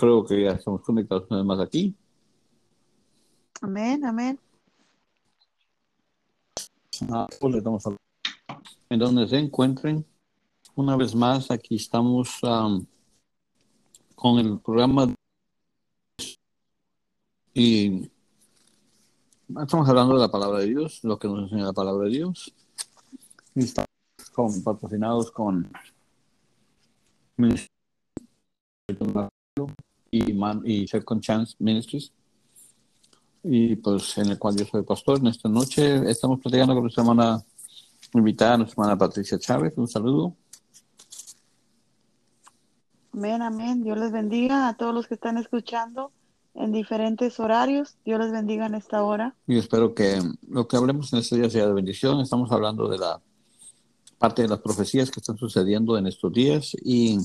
creo que ya estamos conectados una vez más aquí. Amén, amén. Ah, pues le damos a- En donde se encuentren, una vez más, aquí estamos am, con el programa y estamos hablando de la palabra de Dios, lo que nos enseña la palabra de Dios. Y estamos con, patrocinados con y, Man- y Second Chance Ministries. Y pues en el cual yo soy pastor. En esta noche estamos platicando con nuestra hermana invitada, nuestra hermana Patricia Chávez. Un saludo. Amén, amén. Dios les bendiga a todos los que están escuchando en diferentes horarios. Dios les bendiga en esta hora. Y espero que lo que hablemos en este día sea de bendición. Estamos hablando de la parte de las profecías que están sucediendo en estos días y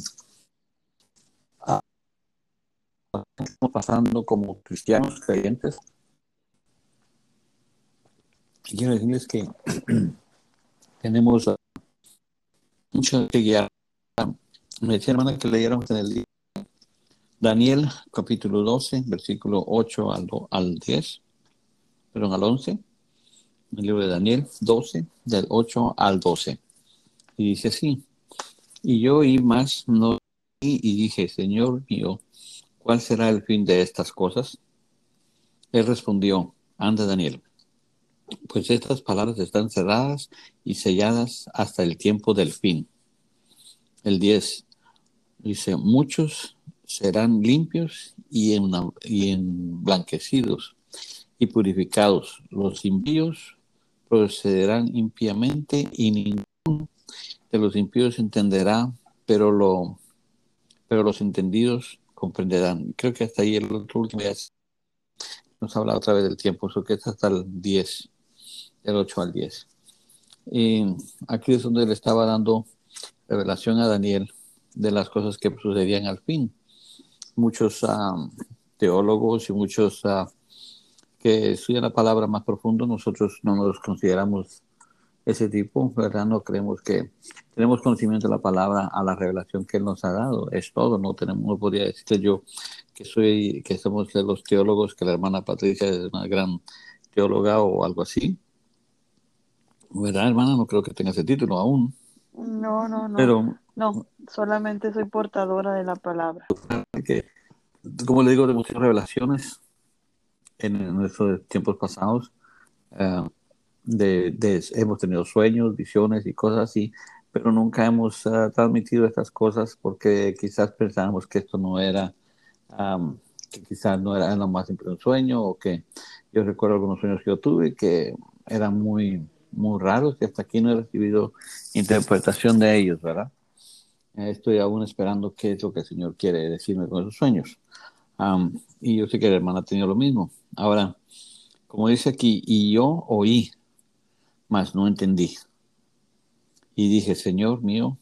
estamos pasando como cristianos creyentes. Quiero decirles que tenemos mucho que guiar. Me decía hermana que leyéramos en el día Daniel capítulo 12, versículo 8 al, al 10, perdón, al 11, el libro de Daniel 12, del 8 al 12. Y dice así, y yo oí más, no y dije, Señor mío, ¿cuál será el fin de estas cosas? Él respondió, anda Daniel, pues estas palabras están cerradas y selladas hasta el tiempo del fin. El 10 dice, muchos serán limpios y, en, y emblanquecidos y purificados. Los impíos procederán impíamente y ninguno de los impíos entenderá, pero, lo, pero los entendidos comprenderán. Creo que hasta ahí el otro último día nos habla otra vez del tiempo, eso que es hasta el 10, del 8 al 10. Y aquí es donde le estaba dando revelación a Daniel de las cosas que sucedían al fin. Muchos uh, teólogos y muchos uh, que estudian la palabra más profundo, nosotros no nos consideramos ese tipo, ¿verdad? No creemos que tenemos conocimiento de la palabra a la revelación que Él nos ha dado, es todo, no tenemos, no podría decirte yo que soy, que somos de los teólogos, que la hermana Patricia es una gran teóloga o algo así, ¿verdad, hermana? No creo que tenga ese título aún. No, no, no. Pero no, solamente soy portadora de la palabra. Que, como le digo, tenemos revelaciones en, en nuestros tiempos pasados. Uh, de, de, hemos tenido sueños, visiones y cosas así, pero nunca hemos uh, transmitido estas cosas porque quizás pensábamos que esto no era, um, que quizás no era nomás siempre un sueño o que yo recuerdo algunos sueños que yo tuve que eran muy, muy raros y hasta aquí no he recibido interpretación de ellos, ¿verdad? Estoy aún esperando qué es lo que el Señor quiere decirme con esos sueños. Um, y yo sé que la hermana ha tenido lo mismo. Ahora, como dice aquí, y yo oí, mas no entendí. Y dije, Señor mío,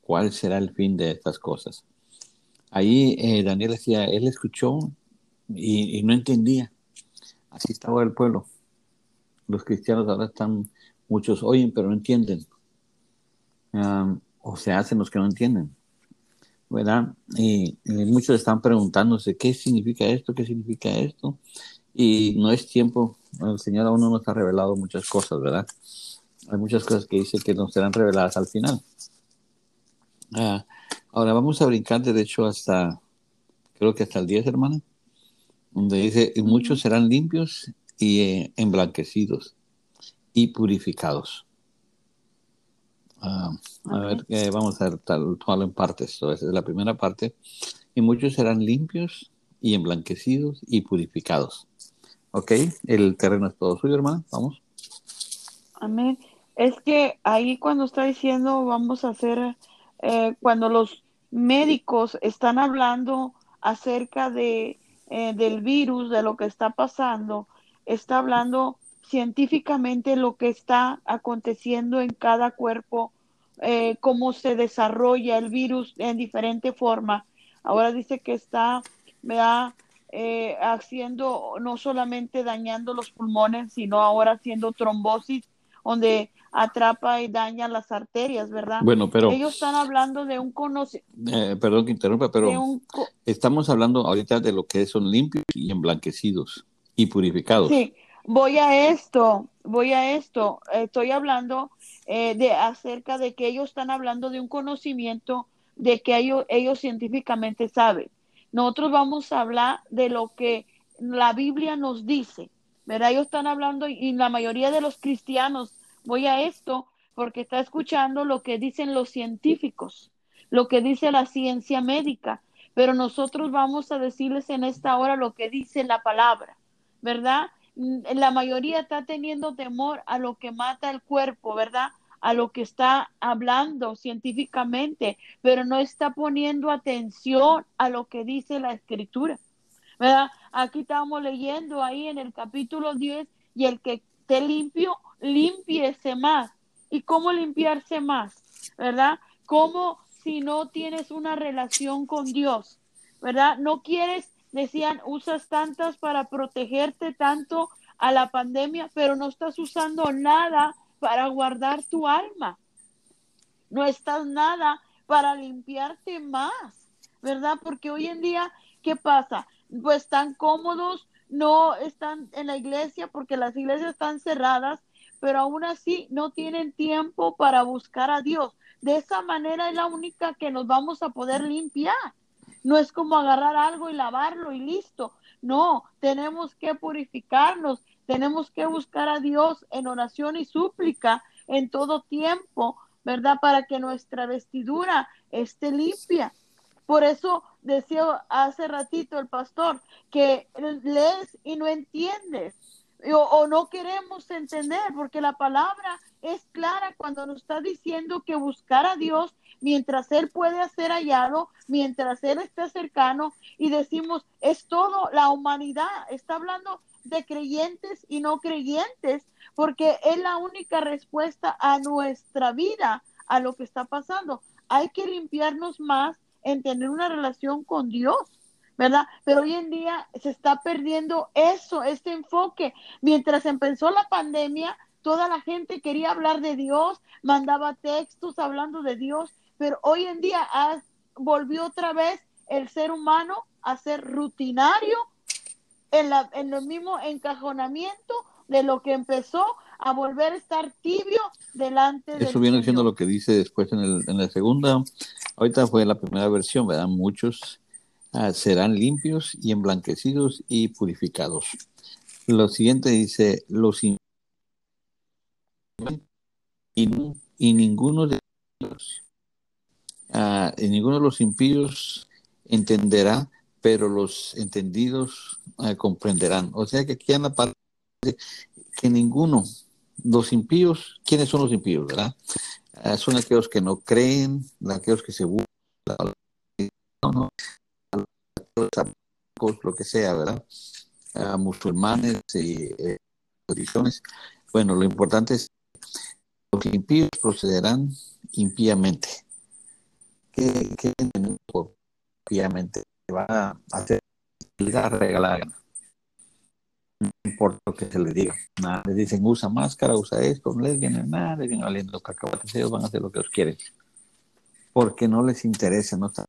¿cuál será el fin de estas cosas? Ahí eh, Daniel decía, él escuchó y, no entendía. Así estaba el pueblo. Los cristianos ahora están, muchos oyen, pero no entienden. O se hacen los que no entienden. ¿Verdad? Y, y muchos están preguntándose, ¿qué significa esto? ¿Qué significa esto? Y no es tiempo, el Señor aún no nos ha revelado muchas cosas, ¿verdad? Hay muchas cosas que dice que nos serán reveladas al final. Ah, ahora vamos a brincar de hecho hasta, creo que hasta el 10, hermana, donde dice, y muchos serán limpios y eh, emblanquecidos y purificados. Ah, a ver, eh, vamos a tomarlo en partes. Esa es la primera parte. Y muchos serán limpios y emblanquecidos y purificados. Ok, el terreno es todo suyo, hermana. Vamos. Amén. Es que ahí cuando está diciendo vamos a hacer, eh, cuando los médicos están hablando acerca de, eh, del virus, de lo que está pasando, está hablando científicamente lo que está aconteciendo en cada cuerpo, eh, cómo se desarrolla el virus en diferente forma. Ahora dice que está, ¿verdad? Eh, haciendo, no solamente dañando los pulmones, sino ahora haciendo trombosis donde atrapa y daña las arterias, ¿verdad? Bueno, pero... Ellos están hablando de un conocimiento. Eh, perdón que interrumpa, pero estamos hablando ahorita de lo que son limpios y emblanquecidos y purificados. Sí, voy a esto, voy a esto. Estoy hablando eh, de acerca de que ellos están hablando de un conocimiento de que ellos, ellos científicamente saben. Nosotros vamos a hablar de lo que la Biblia nos dice. ¿verdad? Ellos están hablando y la mayoría de los cristianos voy a esto porque está escuchando lo que dicen los científicos, lo que dice la ciencia médica, pero nosotros vamos a decirles en esta hora lo que dice la palabra, ¿verdad? Mm, la mayoría está teniendo temor a lo que mata el cuerpo, ¿verdad? A lo que está hablando científicamente, pero no está poniendo atención a lo que dice la escritura. ¿Verdad? Aquí estamos leyendo ahí en el capítulo 10 y el que esté limpio limpiese más. ¿Y cómo limpiarse más? ¿Verdad? ¿Cómo si no tienes una relación con Dios? ¿Verdad? No quieres, decían, usas tantas para protegerte tanto a la pandemia, pero no estás usando nada para guardar tu alma. No estás nada para limpiarte más, ¿verdad? Porque hoy en día, ¿qué pasa? Pues están cómodos, no están en la iglesia porque las iglesias están cerradas pero aún así no tienen tiempo para buscar a Dios. De esa manera es la única que nos vamos a poder limpiar. No es como agarrar algo y lavarlo y listo. No, tenemos que purificarnos, tenemos que buscar a Dios en oración y súplica en todo tiempo, ¿verdad? Para que nuestra vestidura esté limpia. Por eso decía hace ratito el pastor que lees y no entiendes o, no queremos entender, porque la palabra es clara cuando nos está diciendo que buscar a Dios mientras Él puede ser hallado, mientras Él esté cercano, y decimos, es todo la humanidad, está hablando de creyentes y no creyentes, porque es la única respuesta a nuestra vida, a lo que está pasando. Hay que limpiarnos más en tener una relación con Dios ¿verdad? Pero hoy en día se está perdiendo eso, este enfoque. Mientras empezó la pandemia, toda la gente quería hablar de Dios, mandaba textos hablando de Dios, pero hoy en día volvió otra vez el ser humano a ser rutinario en, la, en el mismo encajonamiento de lo que empezó a volver a estar tibio delante de Eso viene siendo lo que dice después en, el, en la segunda. Ahorita fue la primera versión, ¿verdad? Muchos Ah, serán limpios y emblanquecidos y purificados. Lo siguiente dice, los y, y ninguno de ellos, ah, y ninguno de los impíos entenderá, pero los entendidos ah, comprenderán. O sea que aquí en la parte que ninguno, los impíos, ¿quiénes son los impíos, verdad? son aquellos que no creen, aquellos que se buscan, no, lo que sea, ¿verdad? A musulmanes y eh. Bueno, lo importante es los impíos procederán impíamente. ¿Qué, qué impíamente? Va a hacer la regalada. No importa lo que se les diga. Nada, les dicen usa máscara, usa esto, no les viene nada, les viene valiendo cacahuates, ellos van a hacer lo que ellos quieren. Porque no les interesa, no están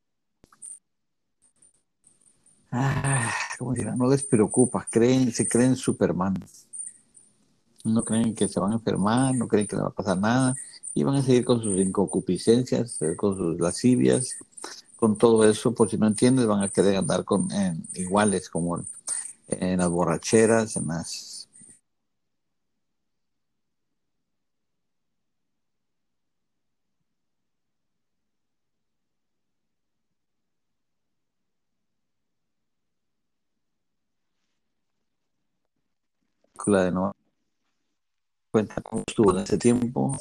ah, ¿cómo dirán? No les preocupa, creen, se creen Superman. No creen que se van a enfermar, no creen que le va a pasar nada y van a seguir con sus inconcupiscencias, con sus lascivias, con todo eso, por si no entiendes, van a querer andar con iguales como en las borracheras, en las de nuevo cuenta cómo estuvo en ese tiempo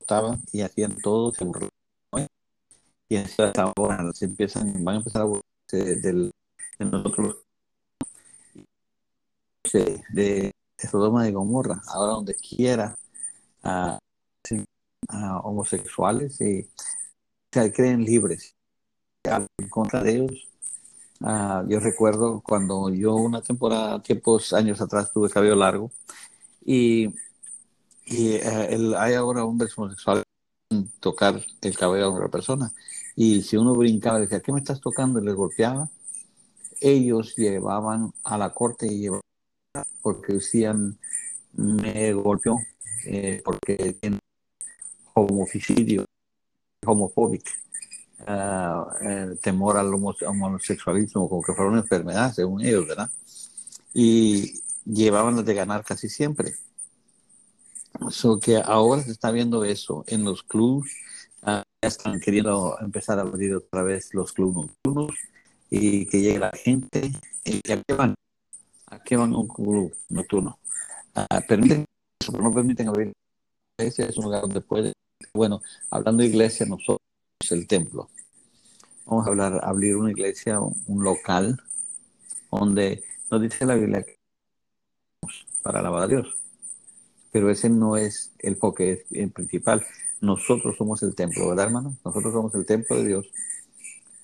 estaban y hacían todo se y hasta ahora se empiezan van a empezar a burlarse del, de nosotros de, de Sodoma de Gomorra ahora donde quiera a, homosexuales y se creen libres. En contra de ellos Ah, yo recuerdo cuando yo una temporada, tiempos, años atrás, tuve cabello largo y Y eh, hay ahora hombres homosexuales tocar el cabello a otra persona. Y si uno brincaba y decía, ¿qué me estás tocando? Y les golpeaba. Ellos llevaban a la corte y llevaban porque decían, me golpeó eh, porque tiene homicidio, homofóbico, uh, temor al homosexualismo, como que fuera una enfermedad, según ellos, ¿verdad? Y llevaban de ganar casi siempre. So que ahora se está viendo eso en los clubes, uh, están queriendo empezar a abrir otra vez los clubes nocturnos y que llegue la gente. ¿Y a qué van? ¿A qué van un club nocturno? Uh, permiten eso, pero no permiten abrir iglesia, es un lugar donde puede. Bueno, hablando de iglesia, nosotros el templo. Vamos a hablar, abrir una iglesia, un local, donde nos dice la Biblia para alabar a Dios pero ese no es el foque principal. Nosotros somos el templo, ¿verdad, hermano? Nosotros somos el templo de Dios.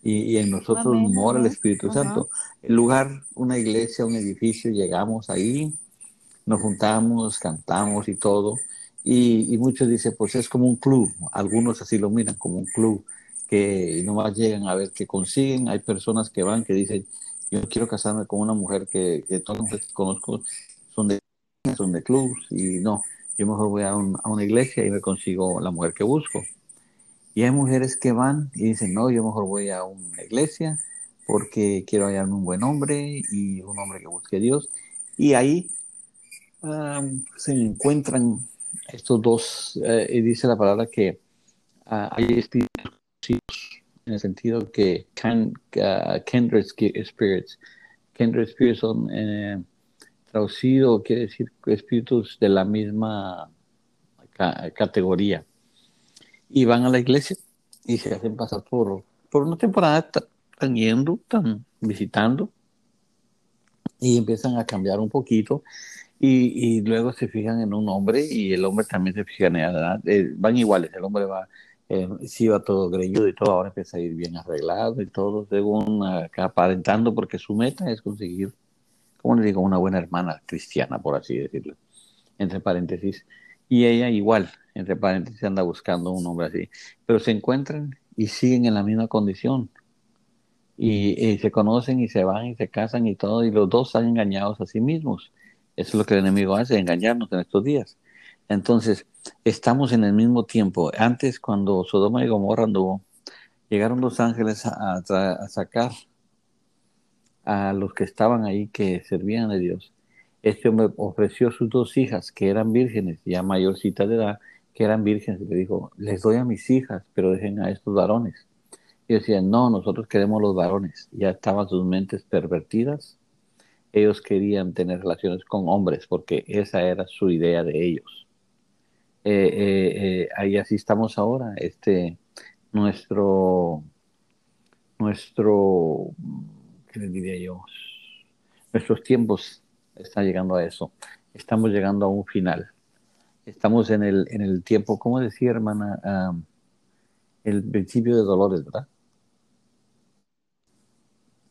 Y, en nosotros mora el Espíritu Santo. El lugar, una iglesia, un edificio, llegamos ahí, nos juntamos, cantamos y todo. Y, muchos dicen, pues es como un club. Algunos así lo miran como un club, que nomás llegan a ver qué consiguen. Hay personas que van que dicen, yo quiero casarme con una mujer que, que todos conozco son de son de clubs y no, yo mejor voy a, una iglesia y me consigo la mujer que busco. Y hay mujeres que van y dicen, no, yo mejor voy a una iglesia porque quiero hallarme un buen hombre y un hombre que busque a Dios. Y ahí se encuentran estos dos, eh, y dice la palabra que ah, hay espíritus en el sentido que can, uh, kindred spirits, kindred spirits son eh, traducido quiere decir espíritus de la misma categoría. Y van a la iglesia y se hacen pasar por, por una temporada, están yendo, están visitando y empiezan a cambiar un poquito y, y, luego se fijan en un hombre y el hombre también se fija en edad. Eh, van iguales, el hombre va, eh, va todo greñudo y todo, ahora empieza a ir bien arreglado y todo, según acá aparentando, porque su meta es conseguir como le digo, una buena hermana cristiana, por así decirlo, entre paréntesis. Y ella igual, entre paréntesis, anda buscando un hombre así. Pero se encuentran y siguen en la misma condición. Y, se conocen y se van y se casan y todo, y los dos están engañados a sí mismos. Eso es lo que el enemigo hace, engañarnos en estos días. Entonces, estamos en el mismo tiempo. Antes, cuando Sodoma y Gomorra anduvo, llegaron los ángeles a, a sacar a los que estaban ahí que servían a Dios, este hombre ofreció sus dos hijas que eran vírgenes, ya mayorcita de edad, que eran vírgenes, y le dijo, les doy a mis hijas, pero dejen a estos varones. Y decían, no, nosotros queremos los varones. Ya estaban sus mentes pervertidas. Ellos querían tener relaciones con hombres porque esa era su idea de ellos. Eh, eh, eh, ahí así estamos ahora. Este, nuestro, nuestro ¿qué les diría yo? Nuestros tiempos están llegando a eso. Estamos llegando a un final. Estamos en el, en el tiempo, ¿cómo decía, hermana? el principio de dolores, ¿verdad?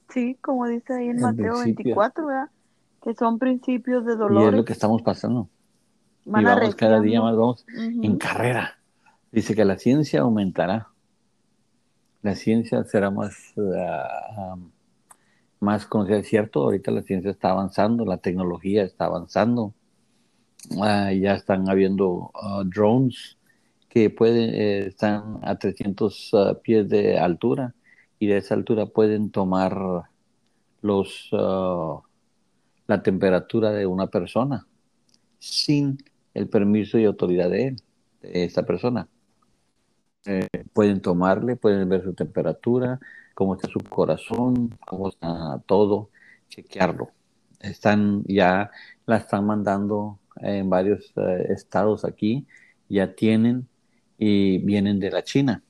Sí, como dice ahí en Mateo 24, ¿verdad? Que son principios de dolores. Y es lo que estamos pasando. y vamos cada día más, vamos en carrera. Dice que la ciencia aumentará. La ciencia será más ah, más conocida. Es cierto, ahorita la ciencia está avanzando, la tecnología está avanzando. Ah, ya están habiendo ah, drones que pueden, eh, están a 300 ah, pies de altura y de esa altura pueden tomar los, la temperatura de una persona sin el permiso y autoridad de él, de esa persona. Eh, pueden tomarle, pueden ver su temperatura, cómo está su corazón, cómo está todo, chequearlo. Están ya, la están mandando en varios eh, estados aquí, ya tienen y vienen de la China.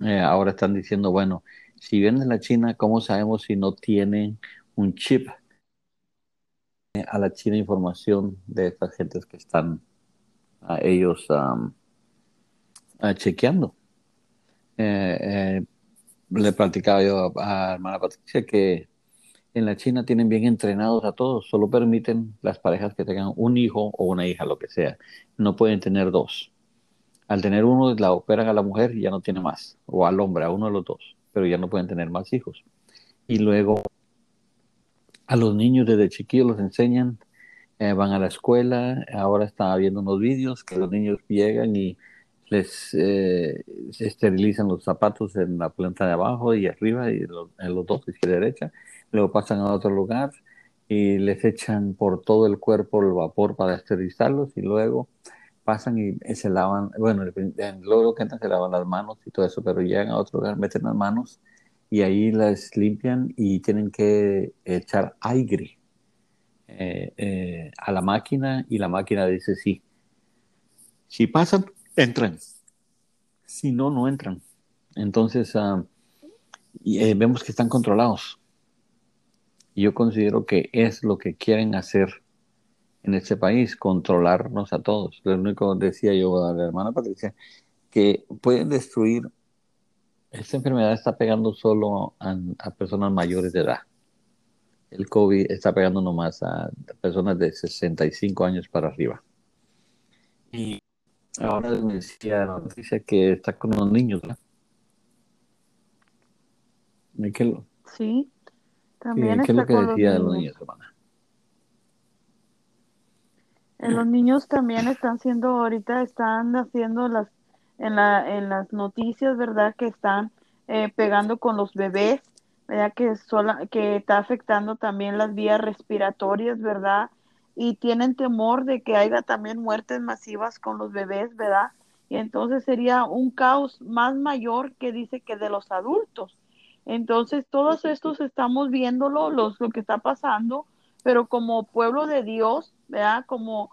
Eh, ahora están diciendo, bueno, si vienen de la China, ¿cómo sabemos si no tienen un chip a la China información de estas gentes que están a ellos chequeando? Eh, le platicaba yo a, hermana Patricia que en la China tienen bien entrenados a todos, solo permiten las parejas que tengan un hijo o una hija, lo que sea. No pueden tener dos. Al tener uno, la operan a la mujer y ya no tiene más, o al hombre, a uno de los dos, pero ya no pueden tener más hijos. Y luego a los niños desde chiquillos los enseñan, eh, van a la escuela, ahora están viendo unos vídeos que los niños llegan y les eh, esterilizan los zapatos en la planta de abajo y arriba, y en los dos, izquierda y derecha, luego pasan a otro lugar y les echan por todo el cuerpo el vapor para esterilizarlos y luego pasan y se lavan, bueno, luego que entran se lavan las manos y todo eso, pero llegan a otro lugar, meten las manos y ahí las limpian y tienen que echar aire eh, eh, a la máquina y la máquina dice sí. Si pasan, entran. Si no, no entran. Entonces, ah, y, eh, vemos que están controlados. Y yo considero que es lo que quieren hacer en este país, controlarnos a todos. Lo único decía yo a la hermana Patricia, que pueden destruir, esta enfermedad está pegando solo a, personas mayores de edad. El COVID está pegando nomás a personas de 65 años para arriba. Y ahora me decía la noticia que está con los niños, ¿verdad? Sí. También ¿Qué, es lo que decía de los niños, hermana? Los niños también están siendo, ahorita están haciendo las, en, la, en las noticias, ¿verdad? Que están eh, pegando con los bebés, ¿verdad? Que, sola, que está afectando también las vías respiratorias, ¿verdad? Y tienen temor de que haya también muertes masivas con los bebés, ¿verdad? Y entonces sería un caos más mayor que dice que de los adultos. Entonces, todos estos estamos viéndolo, los, lo que está pasando, pero como pueblo de Dios, ¿verdad? Como,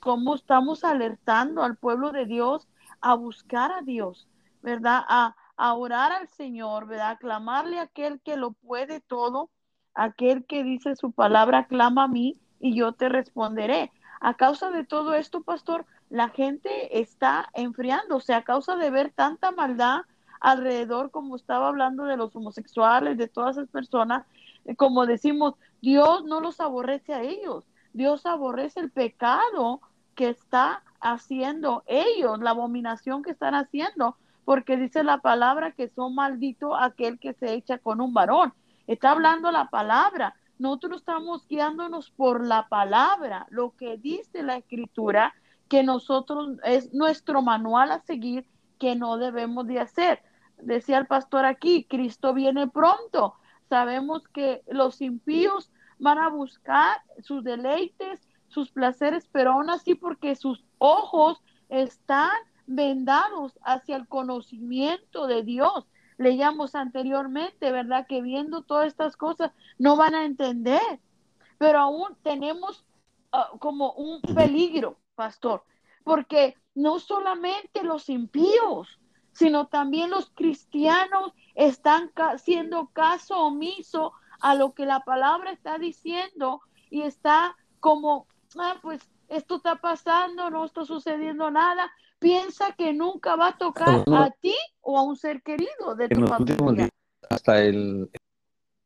como estamos alertando al pueblo de Dios a buscar a Dios, ¿verdad? A, a orar al Señor, ¿verdad? A clamarle a aquel que lo puede todo, aquel que dice su palabra, clama a mí y yo te responderé. A causa de todo esto, pastor, la gente está enfriándose a causa de ver tanta maldad, alrededor, como estaba hablando de los homosexuales, de todas esas personas, eh, como decimos, Dios no los aborrece a ellos, Dios aborrece el pecado que está haciendo ellos, la abominación que están haciendo, porque dice la palabra que son maldito aquel que se echa con un varón. Está hablando la palabra. Nosotros estamos guiándonos por la palabra, lo que dice la escritura, que nosotros es nuestro manual a seguir, que no debemos de hacer decía el pastor aquí, Cristo viene pronto. Sabemos que los impíos van a buscar sus deleites, sus placeres, pero aún así porque sus ojos están vendados hacia el conocimiento de Dios. Leíamos anteriormente, ¿verdad? Que viendo todas estas cosas no van a entender, pero aún tenemos ah, como un peligro, pastor, porque no solamente los impíos, sino también los cristianos están haciendo caso omiso a lo que la palabra está diciendo y está como, ah, pues esto está pasando, no está sucediendo nada. Piensa que nunca va a tocar a ti o a un ser querido de tu familia. hasta el